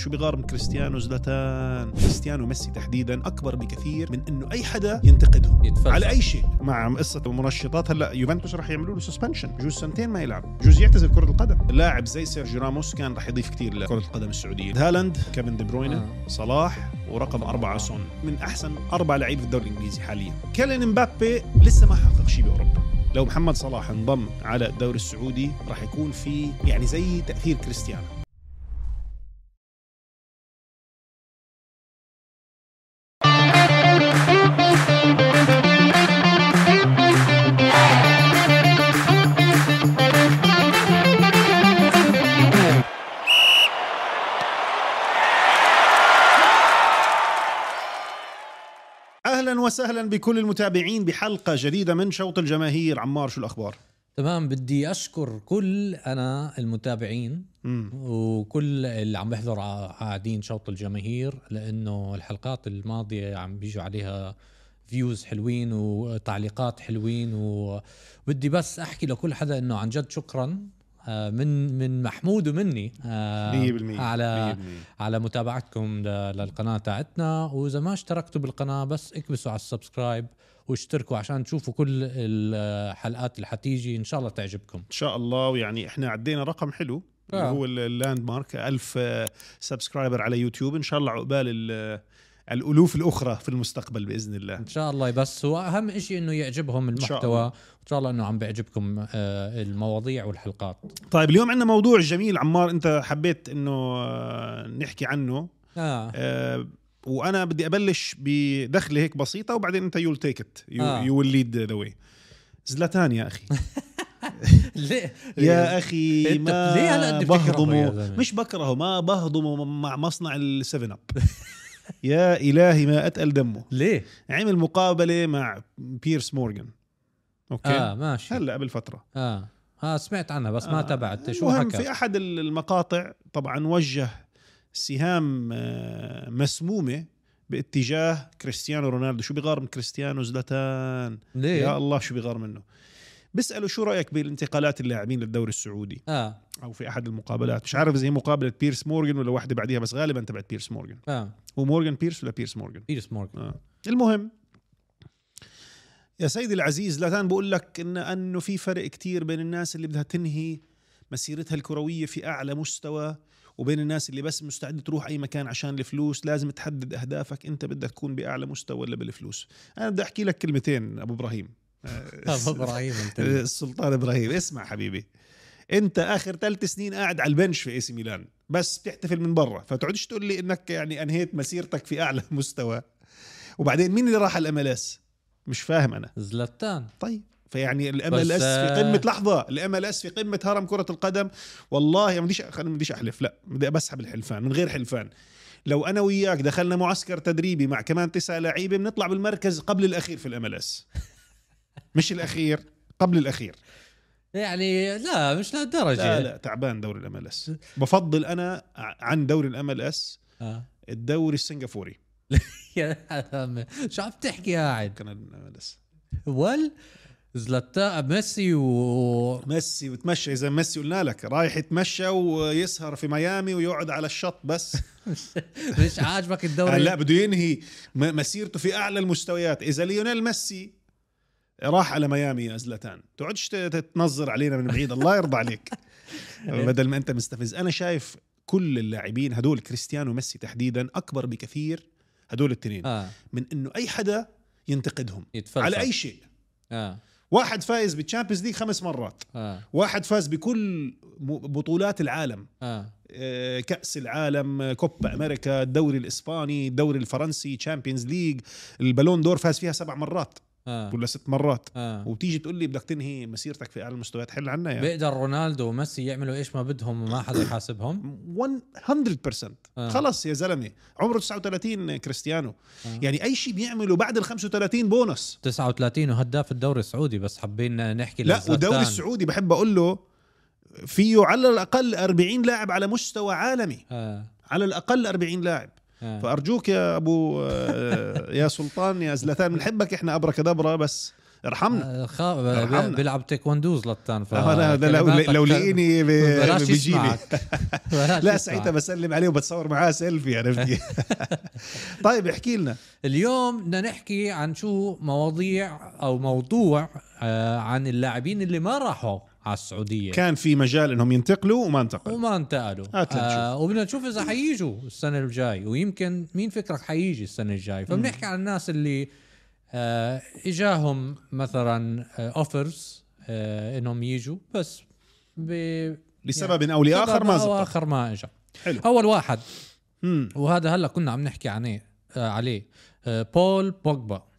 شو بغار من كريستيانو زلاتان. كريستيانو ميسي تحديدا أكبر بكثير من إنه أي حدا ينتقدهم. يتفلسف. على أي شيء. مع قصة المنشطات هلأ يوفنتوس رح يعملوا له suspension بجوز سنتين ما يلعب. بجوز يعتزل كرة القدم. لاعب زي سيرجيو راموس كان رح يضيف كثير لكرة القدم السعودية. هالاند كيفن دي بروينة آه. صلاح ورقم أربعة سون. من أحسن أربع لعيبة في الدوري الإنجليزي حاليا. كيلين مبابي لسه ما حقق شيء بأوروبا. لو محمد صلاح انضم على الدوري السعودي راح يكون في يعني زي تأثير كريستيانو. وسهلا بكل المتابعين بحلقة جديدة من شوط الجماهير. عمار شو الأخبار؟ تمام بدي أشكر كل أنا المتابعين امم وكل اللي عم بيحضروا ع- قاعدين شوط الجماهير لأنه الحلقات الماضية عم بيجوا عليها فيوز حلوين وتعليقات حلوين وبدي بس أحكي لكل حدا إنه عن جد شكرا. من من محمود ومني آه، 100% على 100%. على متابعتكم للقناة تاعتنا. وإذا ما اشتركتوا بالقناة بس اكبسوا على ال subscribe واشتركوا عشان تشوفوا كل الحلقات اللي حتيجي. إن شاء الله تعجبكم. إن شاء الله. ويعني إحنا عدينا رقم حلو اللي آه. هو ال- ال landmark 1000 آه، subscriber على يوتيوب. إن شاء الله عقبال ال- الألوف الأخرى في المستقبل بإذن الله. إن شاء الله بس هو أهم شيء إنه يعجبهم المحتوى. وإن شاء الله إنه عم بيعجبكم آه، المواضيع والحلقات. طيب اليوم عندنا موضوع جميل عمار أنت حبيت إنه آه، نحكي عنه. آه. آه، وأنا بدي أبلش بدخلة هيك بسيطة وبعدين أنت you'll take it آه. you will lead the way زلاتان يا أخي. ليه؟ يا أخي أنت ما ليه يا بهضمه؟ مش بكرهه ما بهضمه مع مصنع السفن اب يا إلهي ما أتقل دمه. ليه؟ عمل مقابلة مع بيرس مورغان. أوكي؟ آه ماشي. هلأ قبل فترة. آه. آه سمعت عنها بس ما آه، تبعت شو حكى؟ في أحد المقاطع طبعا وجه سهام آه، مسمومة باتجاه كريستيانو رونالدو. شو بغار من كريستيانو زلاتان ليه؟ يا الله شو بغار منه؟ بيسألوا شو رأيك بالانتقالات اللاعبين للدوري السعودي؟ آه. أو في أحد المقابلات. مش عارف إذا هي مقابلة بيرس مورغان ولا واحدة بعديها بس غالبا تبعت بيرس مورغان. آه. هو مورغان بيرس ولا بيرس مورغان؟ بيرس مورغان. آه. المهم يا سيدي العزيز لاتان بقول لك إن أنه في فرق كتير بين الناس اللي بدها تنهي مسيرتها الكروية في أعلى مستوى وبين الناس اللي بس مستعد تروح أي مكان عشان الفلوس. لازم تحدد أهدافك. أنت بدك تكون بأعلى مستوى ولا بالفلوس. أنا بدي أحكي لك كلمتين أبو إبراهيم. أبو إبراهيم أنت السلطان إبراهيم. اسمع حبيبي. انت اخر ثلاث سنين قاعد على البنش في اي سي ميلان. بس بتحتفل من برا. فتقعدش تقول لي إنك يعني أنهيت مسيرتك في أعلى مستوى. وبعدين مين اللي راح ال MLS؟ مش فاهم أنا. زلاتان. طيب. فيعني ال MLS في آه، قمة لحظة. ال MLS في قمة هرم كرة القدم. والله ما بديش ما بديش أحلف. لا بدي بسحب الحلفان من غير حلفان. لو أنا وياك دخلنا معسكر تدريبي مع كمان تسعة لعيبة بنطلع بالمركز قبل الأخير في ال MLS. مش الأخير قبل الأخير. يعني لا مش لهالدرجة. لا لا تعبان دوري ال MLS. بفضل أنا عن دوري ال MLS آه. الدوري السنغافوري. يا عمي، شو عم تحكي قاعد كان ال MLS. Well زلاتان ميسي و ميسي وتمشى إذا ميسي قلنا لك رايح يتمشى ويسهر في ميامي ويقعد على الشط بس. مش عاجبك الدوري؟ هلا بده ينهي مسيرته في أعلى المستويات. إذا ليونيل ميسي راح على ميامي يا زلاتان تقعدش تتنظر علينا من بعيد الله يرضى عليك. بدل ما أنت مستفز أنا شايف كل اللاعبين هدول كريستيانو وميسي تحديدا أكبر بكثير هدول الاثنين آه. من إنه أي حدا ينتقدهم يتفلسف. على أي شيء. آه. واحد فايز بال Champions League خمس مرات. آه. واحد فاز بكل بطولات العالم. آه. آه، كأس العالم آه، كوبا أمريكا الدوري الإسباني الدوري الفرنسي Champions League ال Ballon d'Or فاز فيها سبع مرات. آه. ولا ست مرات. آه. وتيجي تقول لي بدك تنهي مسيرتك في أعلى المستويات حل عنا يا بيقدر رونالدو وميسي يعملوا إيش ما بدهم وما حدا يحاسبهم؟ 100% آه. خلص يا زلمة. عمره 39 كريستيانو. آه. يعني أي شيء بيعمله بعد ال 35 بونص. 39 وهداف الدوري السعودي بس حابين نحكي لا. والدوري السعودي بحب أقول له فيه على الأقل 40 لاعب على مستوى عالمي. آه. على الأقل 40 لاعب. آه. فأرجوك يا أبو آه، يا سلطان يا زلتان بنحبك إحنا ابرا كدبرا بس ارحمنا آه،. ارحمنا. بيلعب تيكوندوز لطان ف لو, لو لقيني ب- بلاش بيجي لي يسمعك بلاش لا. ساعتها بسلم عليه وبتصور معاه سيلفي عرفت كيف؟ طيب احكي لنا اليوم بدنا نحكي عن شو مواضيع أو موضوع عن اللاعبين اللي ما راحوا على السعودية. كان في مجال إنهم ينتقلوا وما انتقلوا. وما انتقلوا. آه وبدنا نشوف إذا حييجوا السنة الجاي ويمكن مين فكرك حيجي السنة الجاي؟ فبنحكي عن الناس اللي آه إجاهم مثلا offers آه إنهم يجوا بس ب لسبب أو لآخر ما أو زبط آخر ما اجى حلو. أول واحد. مم. وهذا هلأ كنا عم نحكي عنه آه عليه. آه بول بوجبا.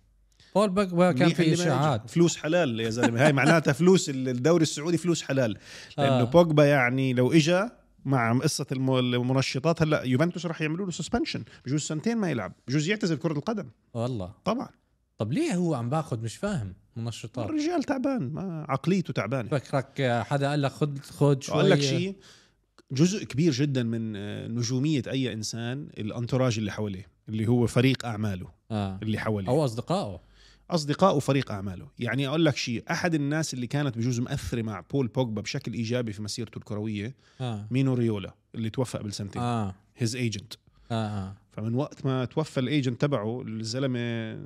بول بوجبا كان في. إشاعات. فلوس حلال يا زلمة. هاي معناتها فلوس الدوري السعودي فلوس حلال. لأنه آه. بوجبا يعني لو اجى مع قصة الم- المنشطات هلأ يوفنتوس راح يعملوا له suspension بجوز سنتين ما يلعب. بجوز يعتزل كرة القدم. والله. طبعا. طب ليه هو عم باخذ؟ مش فاهم منشطات. الرجال تعبان ما عقليته تعبانة. فكرك حدا قال لك خد خد شوي أقول لك شيء جزء كبير جدا من آه، نجومية أي إنسان ال entourage اللي حواليه اللي هو فريق أعماله آه. اللي حواليه. أو أصدقائه. اصدقائه وفريق أعماله. يعني أقول لك شيء أحد الناس اللي كانت بجوز مأثرة مع بول بوجبا بشكل إيجابي في مسيرته الكروية آه. مينو ريولا اللي توفى قبل سنتين آه. his agent آه آه. فمن وقت ما توفى ال agent تبعه الزلمة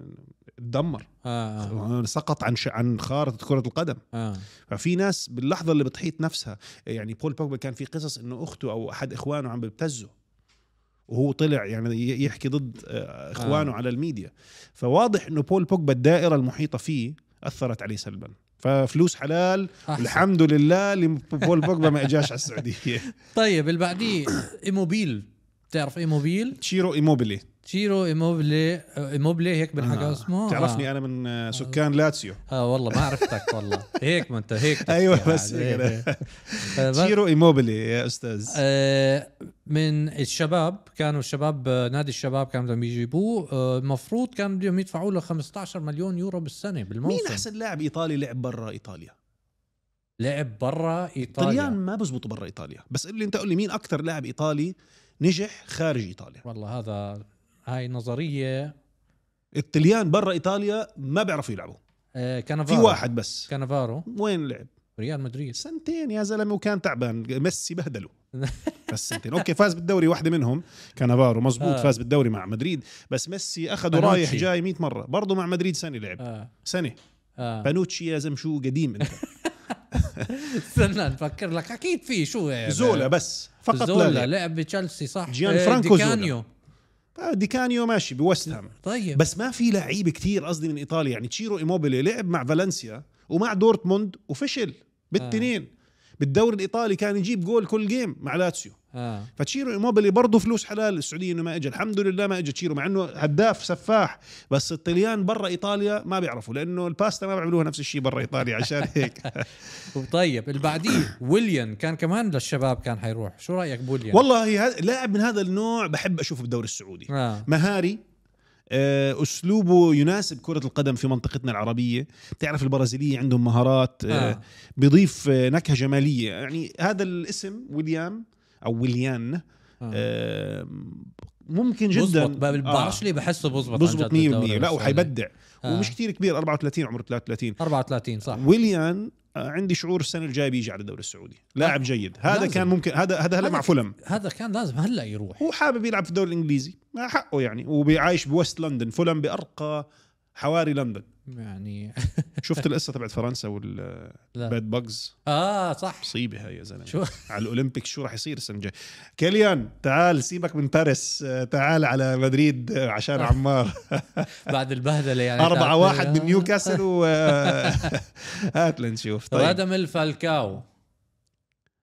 تدمر. آه آه, سقط عن ش... عن خارطة كرة القدم. آه. ففي ناس باللحظة اللي بتحيط نفسها يعني بول بوجبا كان في قصص إنه أخته أو أحد إخوانه عم بيبتزه وهو طلع يعني يحكي ضد آه، إخوانه آه. على الميديا. فواضح إنه بول بوجبا الدائرة المحيطة فيه أثرت عليه سلبا. ففلوس حلال أحسن. الحمد لله اللي بول بوجبا ما إجاش على السعودية. طيب اللي بعديه إيموبيلي. بتعرف إيموبيلي؟ تشيرو إيموبيلي. تشيرو ايموبيلي ايموبيلي هيك بنحكى آه. اسمه؟ تعرفني آه. أنا من آه، سكان لاتسيو. آه والله ما عرفتك والله. هيك ما أنت هيك أيوة، يعني. بس هيك. آه، بس- تشيرو ايموبيلي يا أستاذ. آه، من الشباب كانوا الشباب آه، نادي الشباب كانوا بدهم يجيبوه. آه، المفروض كانوا بدهم يدفعوا له 15 مليون يورو بالسنة مين بالموسم أحسن لاعب إيطالي لعب برا إيطاليا؟ لعب برا إيطاليا. ما بزبطوا برا إيطاليا. بس اللي أنت قول لي مين أكثر لاعب إيطالي نجح خارج إيطاليا؟ والله هذا هاي نظرية. الطليان برا إيطاليا ما بيعرفوا يلعبوا. آه، في كانافارو واحد بس. كانافارو. وين لعب؟ ريال مدريد. سنتين يا زلمة وكان تعبان. ميسي بهدله. بس سنتين. أوكي فاز بالدوري واحدة منهم. كانافارو مزبوط آه. فاز بالدوري مع مدريد. بس ميسي أخذه. رايح جاي 100 مرة. برضه مع مدريد سنة لعب. آه. سنة. آه. بانوتشي يا زلمة شو قديم أنت. استنى نفكر لك. أكيد في شو يعني زولا بس. فقط لا زولا. لعب. بتشيلسي صح؟ جيان آه، فرانكو آه، ديكانيو ماشي ويست هام. طيب. بس ما في لعيبه كتير قصدي من إيطاليا يعني تشيرو إيموبيلي لعب مع فالنسيا ومع دورتموند وفشل بالتنين. بالدوري الإيطالي كان يجيب جول كل game مع لاتسيو. آه. فتشيرو إيموبيلي برضه فلوس حلال السعودية إنه ما اجى الحمد لله ما اجى تشيرو مع إنه هداف سفاح. بس الطليان برا إيطاليا ما بيعرفوا لأنه الباستا ما بيعملوها نفس الشيء برا إيطاليا عشان هيك. طيب اللي بعديه ويليان كان كمان للشباب كان حيروح. شو رأيك بوليان والله لاعب من هذا النوع بحب أشوفه بالدوري السعودي. آه. مهاري آه، أسلوبه يناسب كرة القدم في منطقتنا العربية. بتعرف البرازيلية عندهم مهارات آه، آه. بيضيف آه، نكهة جمالية. يعني هذا الاسم ويليام أو ويليان آه. آه، ممكن جدا. بزبط. بعرفش ليه بحسه بزبط بزبط جد 100% بالدوري لا. وحيبدع. آه. ومش كتير كبير 34 عمره 33 34 صح. ويليان آه، عندي شعور السنة الجاية بيجي على الدوري السعودي. لاعب جيد. هذا لازم. كان ممكن هذا هذا هلا مع فولم هذا كان لازم هلا يروح. هو حابب يلعب في الدوري الإنجليزي حقه يعني. وبيعايش بوست لندن فولم بأرقى حواري لندن. يعني. شفت القصة تبعت فرنسا وال bed bugs آه صح. مصيبة هاي يا زلمة. شو؟ على الأولمبيك شو راح يصير السنة الجاية؟ كيليان تعال سيبك من باريس. آه، تعال على مدريد آه، عشان عمار. بعد البهدلة يعني. أربعة واحد من نيوكاسل و هات لنشوف. طيب. رادميل فالكاو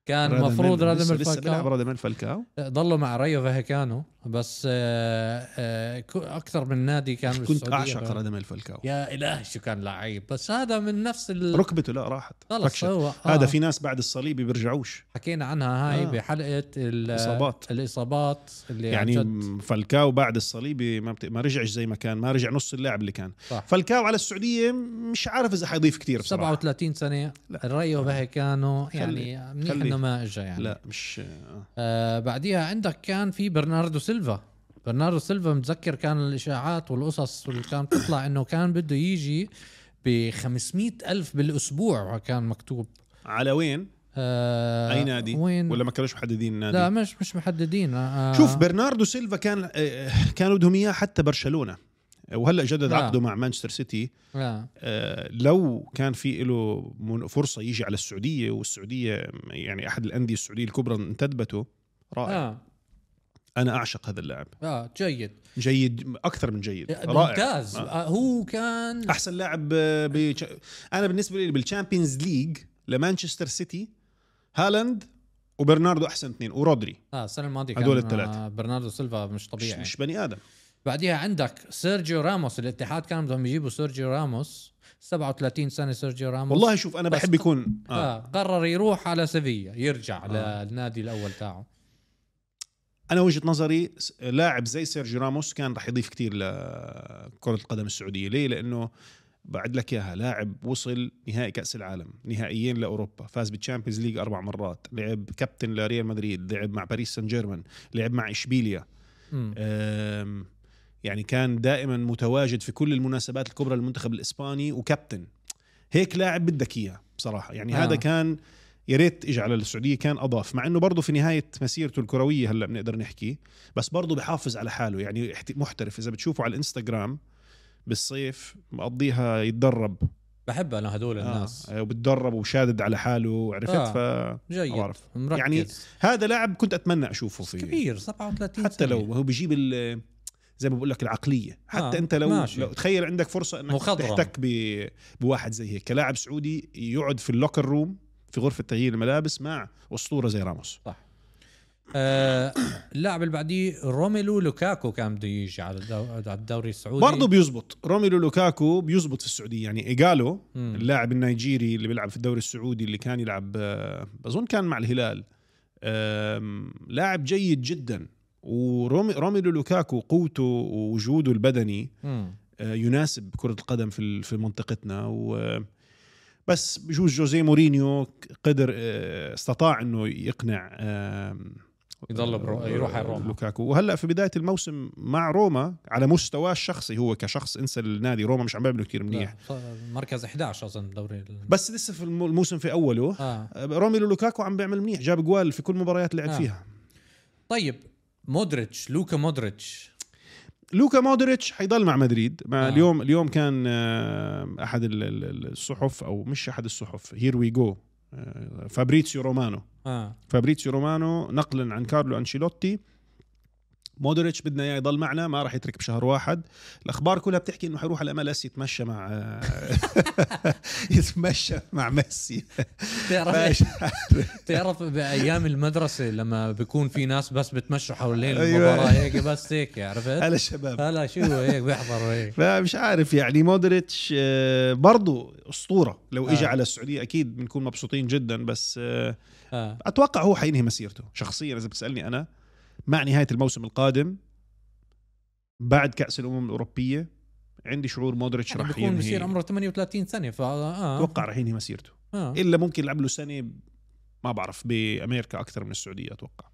كان المفروض رادميل لسه بيلعب فالكاو رادميل فالكاو ضلوا مع ريو فاهيكانو بس آه آه أكثر من نادي كان كنت أعشق ف- رادميل فالكاو يا إلهي شو كان لعيب بس هذا من نفس ال... ركبته لا راحت خلص. هو آه. هذا في ناس بعد الصليبي بيرجعوش حكينا عنها هاي آه. بحلقة ال- إصابات. الإصابات اللي يعني فالكاو بعد الصليبي ما, بت... ما رجعش زي ما كان ما رجع نص اللاعب اللي كان صح. فالكاو على السعودية مش عارف إذا حيضيف كتير بصراحة 37 سنة لا. الريو فاهيكانو يعني خلي. إنه ما اجى يعني. لا مش آه. آه بعديها عندك كان في برناردو سيلفا. برناردو سيلفا متذكر كان الإشاعات والقصص اللي كانت تطلع إنه كان بده يجي ب 500 ألف بالأسبوع كان مكتوب. على وين؟ آه أي نادي؟ وين؟ ولا ما كانوش محددين النادي لا مش مش محددين. آه. شوف برناردو سيلفا كان آه، كانوا بدهم إياه حتى برشلونة. وهلا جدد. عقده مع مانشستر سيتي آه. لو كان في له فرصة يجي على السعودية والسعودية يعني أحد الأندية السعودية الكبرى انتدبته رائع آه. أنا أعشق هذا اللاعب آه جيد جيد أكثر من جيد رائع ممتاز آه. آه. هو كان أحسن لاعب آه، بش... أنا بالنسبة لي بال Champions League لمانشستر سيتي هالاند وبرناردو أحسن اثنين ورودري آه السنة الماضية هدول كان الثلاثة. آه برناردو سيلفا مش مش, طبيعي مش بني آدم بعديها عندك سيرجيو راموس الاتحاد كانوا بدهم يجيبوا سيرجيو راموس 37 سنة سيرجيو راموس والله شوف أنا بحب يكون آه. آه. قرر يروح على سيفيا يرجع آه. للنادي الأول تاعه أنا وجهة نظري لاعب زي سيرجيو راموس كان رح يضيف كتير لكرة القدم السعودية ليه لأنه بعد لك إياها لاعب وصل نهائي كأس العالم نهائيين لأوروبا فاز بال Champions League أربع مرات لعب كابتن لريال مدريد لعب مع باريس سان جيرمان لعب مع إشبيليا يعني كان دائما متواجد في كل المناسبات الكبرى للمنتخب الإسباني وكابتن هيك لاعب بدك إياه بصراحة يعني آه. آه. هذا كان يا ريت اجى على السعودية كان أضاف مع إنه برضه في نهاية مسيرته الكروية هلأ بنقدر نحكي بس برضه بحافظ على حاله يعني محترف إذا بتشوفه على الإنستغرام بالصيف مقضيها يتدرب بحب أنا هدول الناس آه وبتدرب وشادد على حاله عرفت آه. آه. جيد. مركز يعني فهذا لاعب كنت أتمنى أشوفه في كبير 37 حتى. لو هو بيجيب ال- زي ما بقول لك العقلية. حتى آه، أنت لو, ماشي. لو تخيل عندك فرصة إنك مخضرم. تحتك ب- بواحد زي هيك. كلاعب سعودي يقعد في ال locker room في غرفة تغيير الملابس مع أسطورة زي راموس. آه اللاعب اللي بعديه روميلو لوكاكو كان بده يجي على الدو- على الدوري السعودي. برضه بيزبط. روميلو لوكاكو بيزبط في السعودية. يعني إيجالو. اللاعب النيجيري اللي بيلعب في الدوري السعودي اللي كان يلعب آه، بظن كان مع الهلال. لاعب جيد جدا. وروميلو لوكاكو قوته ووجوده البدني. آه، يناسب كرة القدم في في منطقتنا. و بس بجوز جوزيه مورينيو قدر آه، استطاع إنه يقنع يضل برو- يروح على روما. لوكاكو. وهلأ في بداية الموسم مع روما على مستواه الشخصي هو كشخص انسى النادي. روما مش عم بيعملوا كثير منيح. مركز 11 أظن دوري بس لسه في الم- الموسم في أوله. آه، روميلو لوكاكو عم بيعمل منيح. جاب جول في كل مباريات اللي لعب آه. فيها. طيب مودريتش لوكا مودريتش. لوكا مودريتش حيضل مع مدريد. مع آه. آه. اليوم اليوم كان آه، أحد ال- ال- الصحف أو مش أحد الصحف. here we go فابريتسيو رومانو. آه. فابريتسيو رومانو نقلا عن كارلو أنشيلوتي. مودريتش بدنا إياه يضل معنا ما راح يترك بشهر واحد. الأخبار كلها بتحكي إنه حيروح على MLS يتمشى مع يتمشى مع ميسي. تعرف تعرف بأيام المدرسة لما بيكون في ناس بس بتمشوا حوالين أيوة. المباراة هيك بس هيك عرفت؟ هلا الشباب هلا شو هيك بيحضروا هيك. فمش عارف يعني مودريتش آه، برضو أسطورة. لو اجى آه. على السعودية أكيد بنكون مبسوطين جدا بس آه. أتوقع هو حينهي مسيرته شخصيا إذا بتسألني أنا. مع نهاية الموسم القادم بعد كأس الأمم الأوروبية عندي شعور مودريتش يعني راح بيكون بصير ينهي عمره 38 سنة ف آه. أتوقع راح ينهي مسيرته. آه. إلا ممكن يلعب له سنة ما بعرف بأمريكا أكثر من السعودية أتوقع.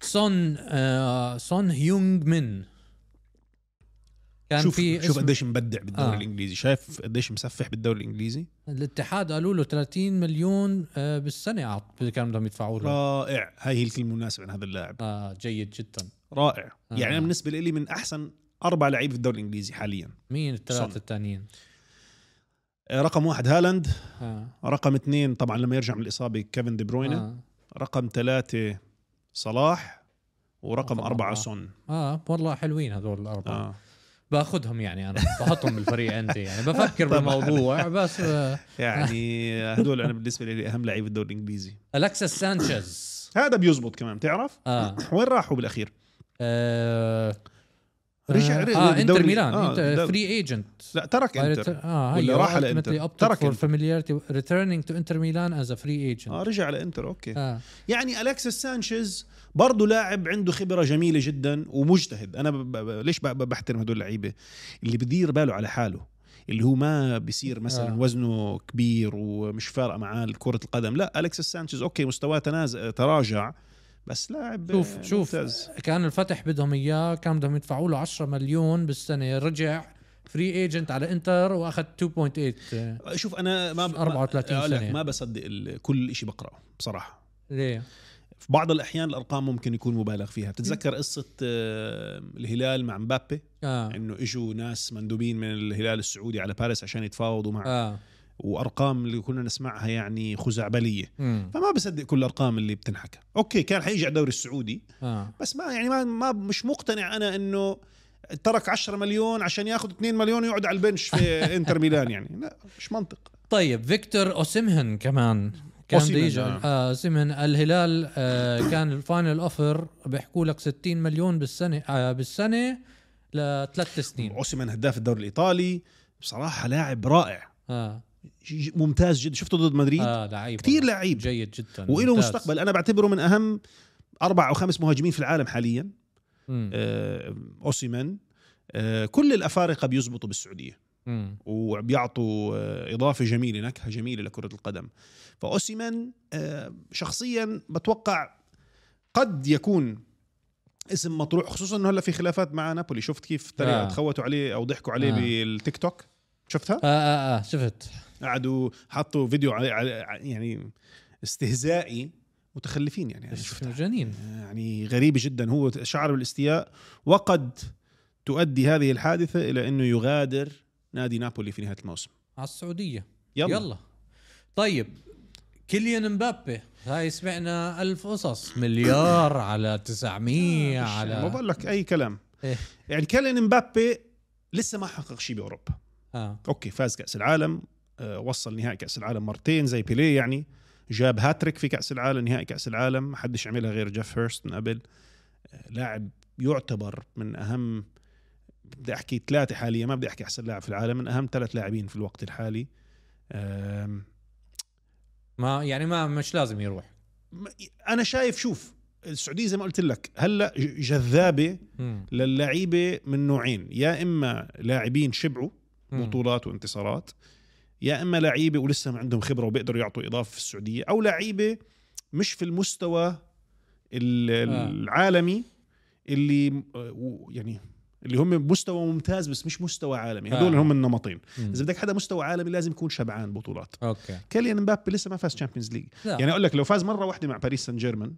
سون آه سون هيونغ مين. كان شوف في شوف قديش مبدع بالدوري آه. آه. الإنجليزي شايف قديش مسفح بالدوري الإنجليزي الاتحاد قالوا له 30 مليون آه بالسنة كانوا بدهم يدفعوا له رائع هاي هي الكلمة المناسبة عن هذا اللاعب آه جيد جدا رائع آه. يعني أنا بالنسبة لي من أحسن أربع لعيبة في الدوري الإنجليزي حاليا مين. الثلاثة الثانيين آه، رقم واحد هالاند آه. رقم اثنين طبعا لما يرجع من الإصابة كيفن دي بروينة آه. رقم ثلاثة صلاح ورقم رقم أربعة أربعة. سون آه والله حلوين هذول الأربعة آه. آه. باخذهم يعني أنا بحطهم بالفريق عندي يعني بفكر طبعاً. بالموضوع بس آه. يعني هدول أنا بالنسبة لي أهم لعيبة الدوري الإنجليزي الكسس سانشيز هذا بيزبط كمان تعرف آه, وين راحوا بالأخير آه. رجع- رجع آه إنتر بالدوري- ميلان. آه، إنت free agent لا ترك إنتر. آه ولا راح على إنتر. ترك for Inter. familiarity returning to Inter Milan as free agent آه رجع على إنتر okay. آه. يعني الكسس سانشيز برضه لاعب عنده خبرة جميلة جدا ومجتهد. أنا ب... ب... ليش ب... ب- بحترم هدول اللعيبة؟ اللي بدير باله على حاله. اللي هو ما بيصير مثلا آه. آه. وزنه كبير ومش فارقة معاه كره القدم. لا الكسس سانشيز okay مستواه تنازع تراجع. بس لاعب شوف آه، شوف ممتاز. كان الفتح بدهم إياه كان بدهم يدفعوا له 10 مليون بالسنة. رجع free agent على إنتر وأخذ 2.8 آه، شوف أنا ما 34 أقول لك سنة. ما بصدق كل شيء بقرأه بصراحة. ليه؟ في بعض الأحيان الأرقام ممكن يكون مبالغ فيها. بتتذكر قصة آه، الهلال مع مبابي؟ آه. إنه إجوا ناس مندوبين من الهلال السعودي على باريس عشان يتفاوضوا مع آه. وأرقام اللي كنا نسمعها يعني خزعبلية. امم فما بصدق كل الأرقام اللي بتنحكى. okay كان حيجي على الدوري السعودي آه. بس ما يعني ما, ما مش مقتنع أنا إنه ترك 10 مليون عشان ياخذ 2 مليون ويقعد على ال bench في إنتر ميلان يعني. لا مش منطق. طيب فيكتور أوسيمهن كمان. كان بده يجي آه. أوسيمهن. الهلال آه كان ال final offer بيحكوا لك 60 مليون بالسنة آه بالسنة لثلاث سنين. اوسيمان هداف الدوري الإيطالي. بصراحة لاعب رائع. ج- ممتاز جدا شفته ضد مدريد آه لعيب كثير. لعيب جيد جدا وله. مستقبل أنا بعتبره من أهم أربع أو خمس مهاجمين في العالم حاليا. آه، أوسيمان آه، كل الأفارقة بيزبطوا بالسعودية مم. وبيعطوا آه، إضافة جميلة نكهة جميلة لكرة القدم فأوسيمان آه، شخصيا بتوقع قد يكون اسم مطروح خصوصا إنه هلا في خلافات مع نابولي شفت كيف آه. آه. تخوتوا عليه أو ضحكوا عليه آه. آه. بالتيك توك شفتها آه آه آه شفت قعدوا حطوا فيديو على يعني استهزائي متخلفين يعني. إيش شفتها. جنين. يعني غريبة جدا. هو شعر بالاستياء وقد تؤدي هذه الحادثة إلى أنه يغادر نادي نابولي في نهاية الموسم. على السعودية. يلا, يلا. طيب كيليان مبابي. هاي سمعنا ألف قصص مليار على 900 مش- على ما بقول لك أي كلام. إيه. يعني كيليان مبابي لسه ما حقق شيء بأوروبا. آه. okay فاز كأس العالم. آه، وصل نهائي كأس العالم مرتين زي بيليه يعني جاب هاتريك في كأس العالم نهائي كأس العالم. ما حدش عملها غير جيف هيرست من قبل. آه، لاعب يعتبر من أهم بدي أحكي ثلاثة حاليا ما بدي أحكي أحسن لاعب في العالم من أهم ثلاث لاعبين في الوقت الحالي. ما يعني ما مش لازم يروح. أنا شايف شوف السعودية زي ما قلت لك هلأ جذابة. للعيبة من نوعين. يا إما لاعبين شبعوا. بطولات وانتصارات يا إما لعيبة ولسه ما عندهم خبرة وبيقدروا يعطوا إضافة في السعودية أو لعيبة مش في المستوى ال- آه. العالمي اللي يعني اللي هم مستوى ممتاز بس مش مستوى عالمي هدول آه. هم النمطين. إذا بدك حدا مستوى عالمي لازم يكون شبعان بطولات okay كيليان مبابي لسه ما فاز Champions League. يعني أقول لك لو فاز مرة واحدة مع باريس سان جيرمان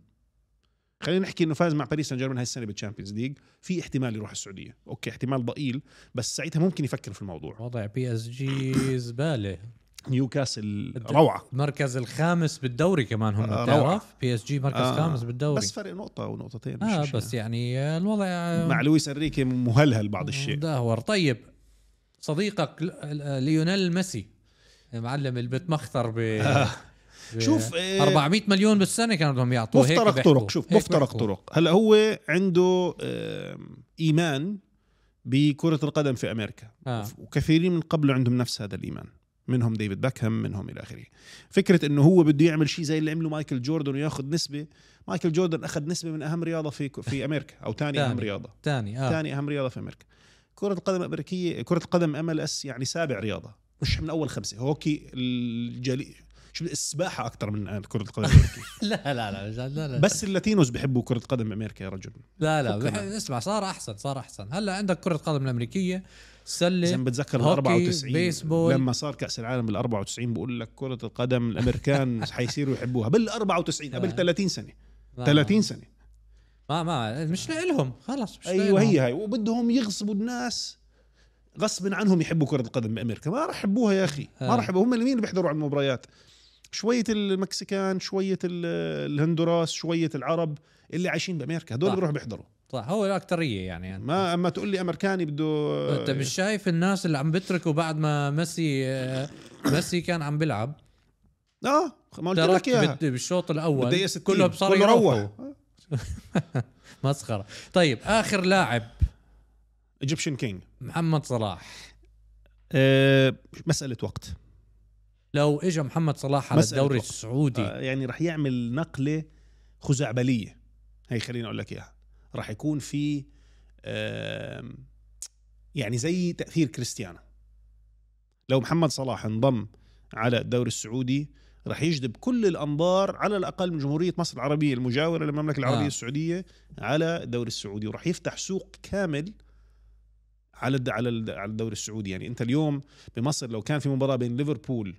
خلينا نحكي إنه فاز مع باريس سان جيرمان هاي السنة بال Champions League في احتمال يروح السعودية. okay احتمال ضئيل بس ساعتها ممكن يفكر في الموضوع. وضع PSG زبالة. نيوكاسل روعة. المركز الخامس بالدوري كمان هم آه، بتعرف. PSG مركز آه، خامس بالدوري. بس فرق نقطة أو نقطتين آه بس يعني. آه، الوضع آه، مع لويس أنريكي مهلهل بعض الشيء. دهور طيب صديقك آه، ليونيل ميسي المعلم اللي بتمخطر ب ب- شوف، آه، 400 مليون بالسنة كانوا بدهم يعطوه هيك مفترق. طرق شوف مفترق. طرق هلأ هو عنده إيمان بكرة القدم في أمريكا آه. وكثيرين من قبله عندهم نفس هذا الإيمان منهم ديفيد بيكهام منهم إلى آخره فكرة إنه هو بده يعمل شيء زي اللي عمله مايكل جوردن وياخذ نسبة مايكل جوردن أخذ نسبة من أهم رياضة في في أمريكا أو ثاني أهم تاني. رياضة تاني آه ثاني أهم رياضة في أمريكا كرة القدم الامريكيه كرة القدم MLS يعني سابع رياضة مش من أول خمسة هوكي الجليد شو السباحة أكثر من كرة القدم لا لا لا لا لا. بس ال Latinos بحبوا كرة القدم بامريكا يا رجل. لا لا. بح... اسمع صار أحسن صار أحسن. هلأ عندك كرة قدم الأمريكية سلة زي ما بتذكر هوكي، 94 بيسبول. لما صار كأس العالم بال 94 بقول لك كرة القدم الأمريكان حيصيروا يحبوها. بال 94 قبل آه. 30 سنة. ما- 30 سنة. ما ما مش لهم خلص مش أيوه لإلهم. هي هاي وبدهم يغصبوا الناس. غصبا عنهم يحبوا كرة القدم بأمريكا. ما راح يحبوها يا أخي. ما آه. راح هم مين اللي بيحضروا على المباريات؟ شوية المكسيكان شوية ال- الهندوراس شوية العرب اللي عايشين بأمريكا هدول صح. بيروحوا بيحضروا. صح هو الاكثريه يعني. ما أما تقول لي أمريكاني بده أنت مش شايف الناس اللي عم بتركوا بعد ما ميسي آه، ميسي كان عم بيلعب؟ آه ما قلت لك إياها. بالشوط الأول بالدقيقة 60 كلهم صاروا كله يروحوا. روح. مسخرة. طيب آخر لاعب. Egyptian King محمد صلاح. أه مسألة وقت. لو اجى محمد صلاح على الدوري. السعودي آه يعني رح يعمل نقلة خزعبلية هي خليني أقول لك إياها رح يكون في آم، يعني زي تأثير كريستيانو لو محمد صلاح انضم على الدوري السعودي رح يجذب كل الأنظار على الأقل من جمهورية مصر العربية المجاورة للمملكة العربية آه. آه. السعودية على الدوري السعودي ورح يفتح سوق كامل على على الدوري السعودي يعني أنت اليوم بمصر لو كان في مباراة بين ليفربول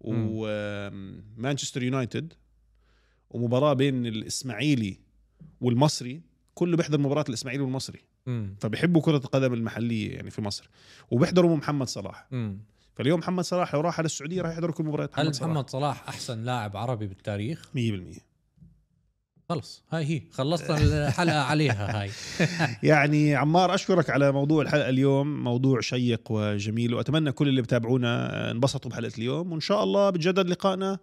ومانشستر يونايتد ومباراة بين الإسماعيلي والمصري كله بيحضر مباراة الإسماعيلي والمصري. امم فبيحبوا كرة القدم المحلية يعني في مصر. وبيحضروا محمد صلاح. امم فاليوم محمد صلاح لو راح على السعودية راح يحضر كل مباريات هل محمد صلاح. محمد صلاح أحسن لاعب عربي بالتاريخ؟ 100% خلص. هاي هي. خلصنا الحلقة عليها هاي. يعني عمار أشكرك على موضوع الحلقة اليوم موضوع شيق وجميل وأتمنى كل اللي بتابعونا انبسطوا بحلقة اليوم وإن شاء الله بتجدد لقائنا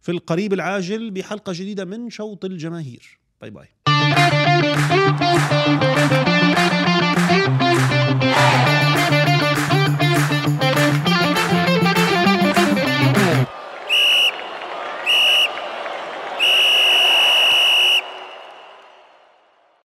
في القريب العاجل بحلقة جديدة من شوط الجماهير. bye bye.